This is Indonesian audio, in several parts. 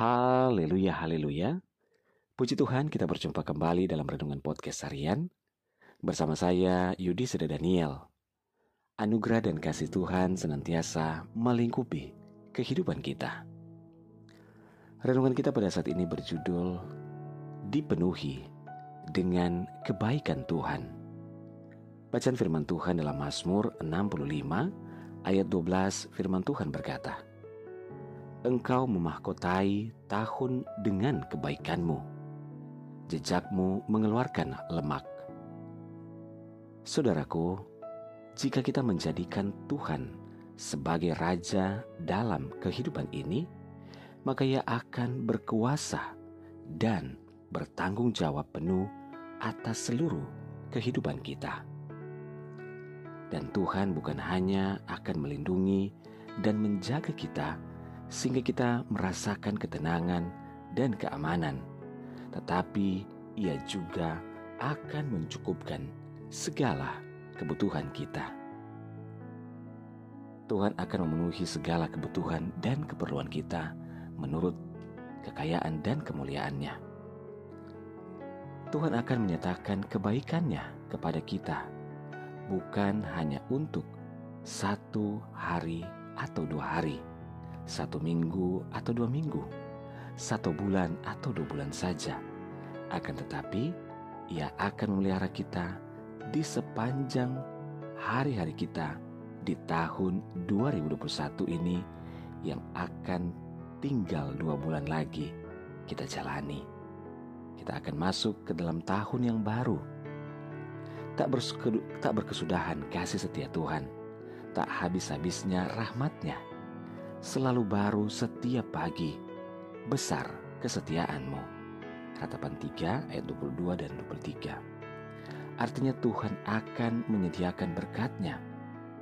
Haleluya, haleluya. Puji Tuhan kita berjumpa kembali dalam Renungan Podcast Harian. Bersama saya Yudi Seda Daniel. Anugerah dan kasih Tuhan senantiasa melingkupi kehidupan kita. Renungan kita pada saat ini berjudul Dipenuhi dengan Kebaikan Tuhan. Bacaan firman Tuhan dalam Mazmur 65 ayat 12 firman Tuhan berkata, Engkau memahkotai tahun dengan kebaikanmu. Jejakmu mengeluarkan lemak. Saudaraku, jika kita menjadikan Tuhan sebagai raja dalam kehidupan ini, maka ia akan berkuasa dan bertanggung jawab penuh atas seluruh kehidupan kita. Dan Tuhan bukan hanya akan melindungi dan menjaga kita sehingga kita merasakan ketenangan dan keamanan, tetapi Ia juga akan mencukupkan segala kebutuhan kita. Tuhan akan memenuhi segala kebutuhan dan keperluan kita menurut kekayaan dan kemuliaannya. Tuhan akan menyatakan kebaikannya kepada kita, bukan hanya untuk satu hari atau dua hari, satu minggu atau dua minggu, satu bulan atau dua bulan saja. Akan tetapi, ia akan memelihara kita di sepanjang hari-hari kita di tahun 2021 ini yang akan tinggal dua bulan lagi kita jalani. Kita akan masuk ke dalam tahun yang baru. Tak, tak berkesudahan kasih setia Tuhan. Tak habis-habisnya rahmatnya selalu baru setiap pagi. Besar kesetiaanmu. Ratapan 3 ayat 22 dan 23. Artinya Tuhan akan menyediakan berkatnya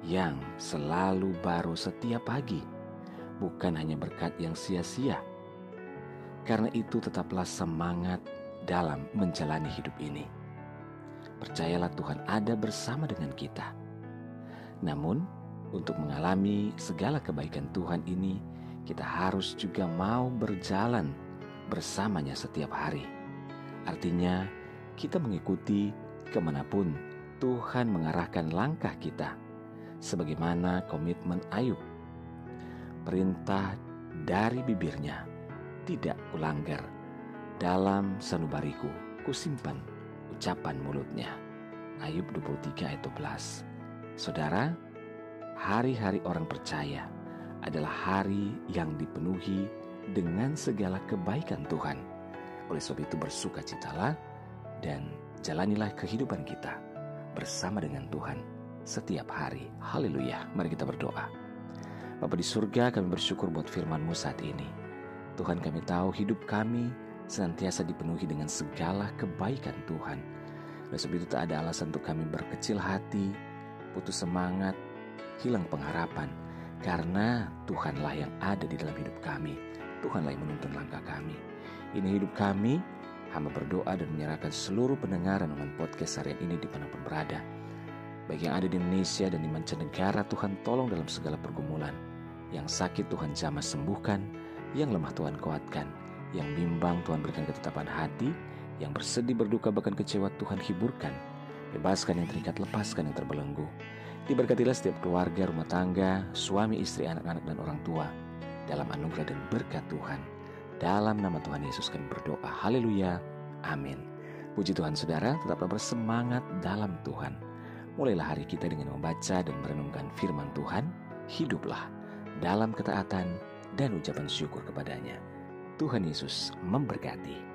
yang selalu baru setiap pagi. Bukan hanya berkat yang sia-sia. Karena itu tetaplah semangat dalam menjalani hidup ini. Percayalah Tuhan ada bersama dengan kita. Namun, untuk mengalami segala kebaikan Tuhan ini, kita harus juga mau berjalan bersamanya setiap hari. Artinya, kita mengikuti ke mana pun Tuhan mengarahkan langkah kita, sebagaimana komitmen Ayub. Perintah dari bibirnya tidak kulanggar, dalam sanubariku kusimpan ucapan mulutnya. Ayub 23 ayat 12. Saudara, hari-hari orang percaya adalah hari yang dipenuhi dengan segala kebaikan Tuhan. Oleh sebab itu bersukacitalah dan jalanilah kehidupan kita bersama dengan Tuhan setiap hari. Haleluya. Mari kita berdoa. Bapa di surga kami bersyukur buat firman-Mu saat ini. Tuhan kami tahu hidup kami senantiasa dipenuhi dengan segala kebaikan Tuhan. Oleh sebab itu tak ada alasan untuk kami berkecil hati, putus semangat, hilang pengharapan karena Tuhanlah yang ada di dalam hidup kami. Tuhanlah yang menuntun langkah kami. Ini hidup kami, hamba berdoa dan menyerahkan seluruh pendengaran dengan podcast harian ini di mana pun berada. Baik yang ada di Indonesia dan di mancanegara, Tuhan tolong dalam segala pergumulan. Yang sakit Tuhan jamah sembuhkan, yang lemah Tuhan kuatkan, yang bimbang Tuhan berikan ketetapan hati, yang bersedih berduka bahkan kecewa Tuhan hiburkan. Bebaskan yang terikat, lepaskan yang terbelenggu. Diberkatilah setiap keluarga, rumah tangga, suami, istri, anak-anak, dan orang tua dalam anugerah dan berkat Tuhan. Dalam nama Tuhan Yesus kami berdoa. Haleluya. Amin. Puji Tuhan saudara, tetaplah bersemangat dalam Tuhan. Mulailah hari kita dengan membaca dan merenungkan firman Tuhan. Hiduplah dalam ketaatan dan ucapan syukur kepadanya. Tuhan Yesus memberkati.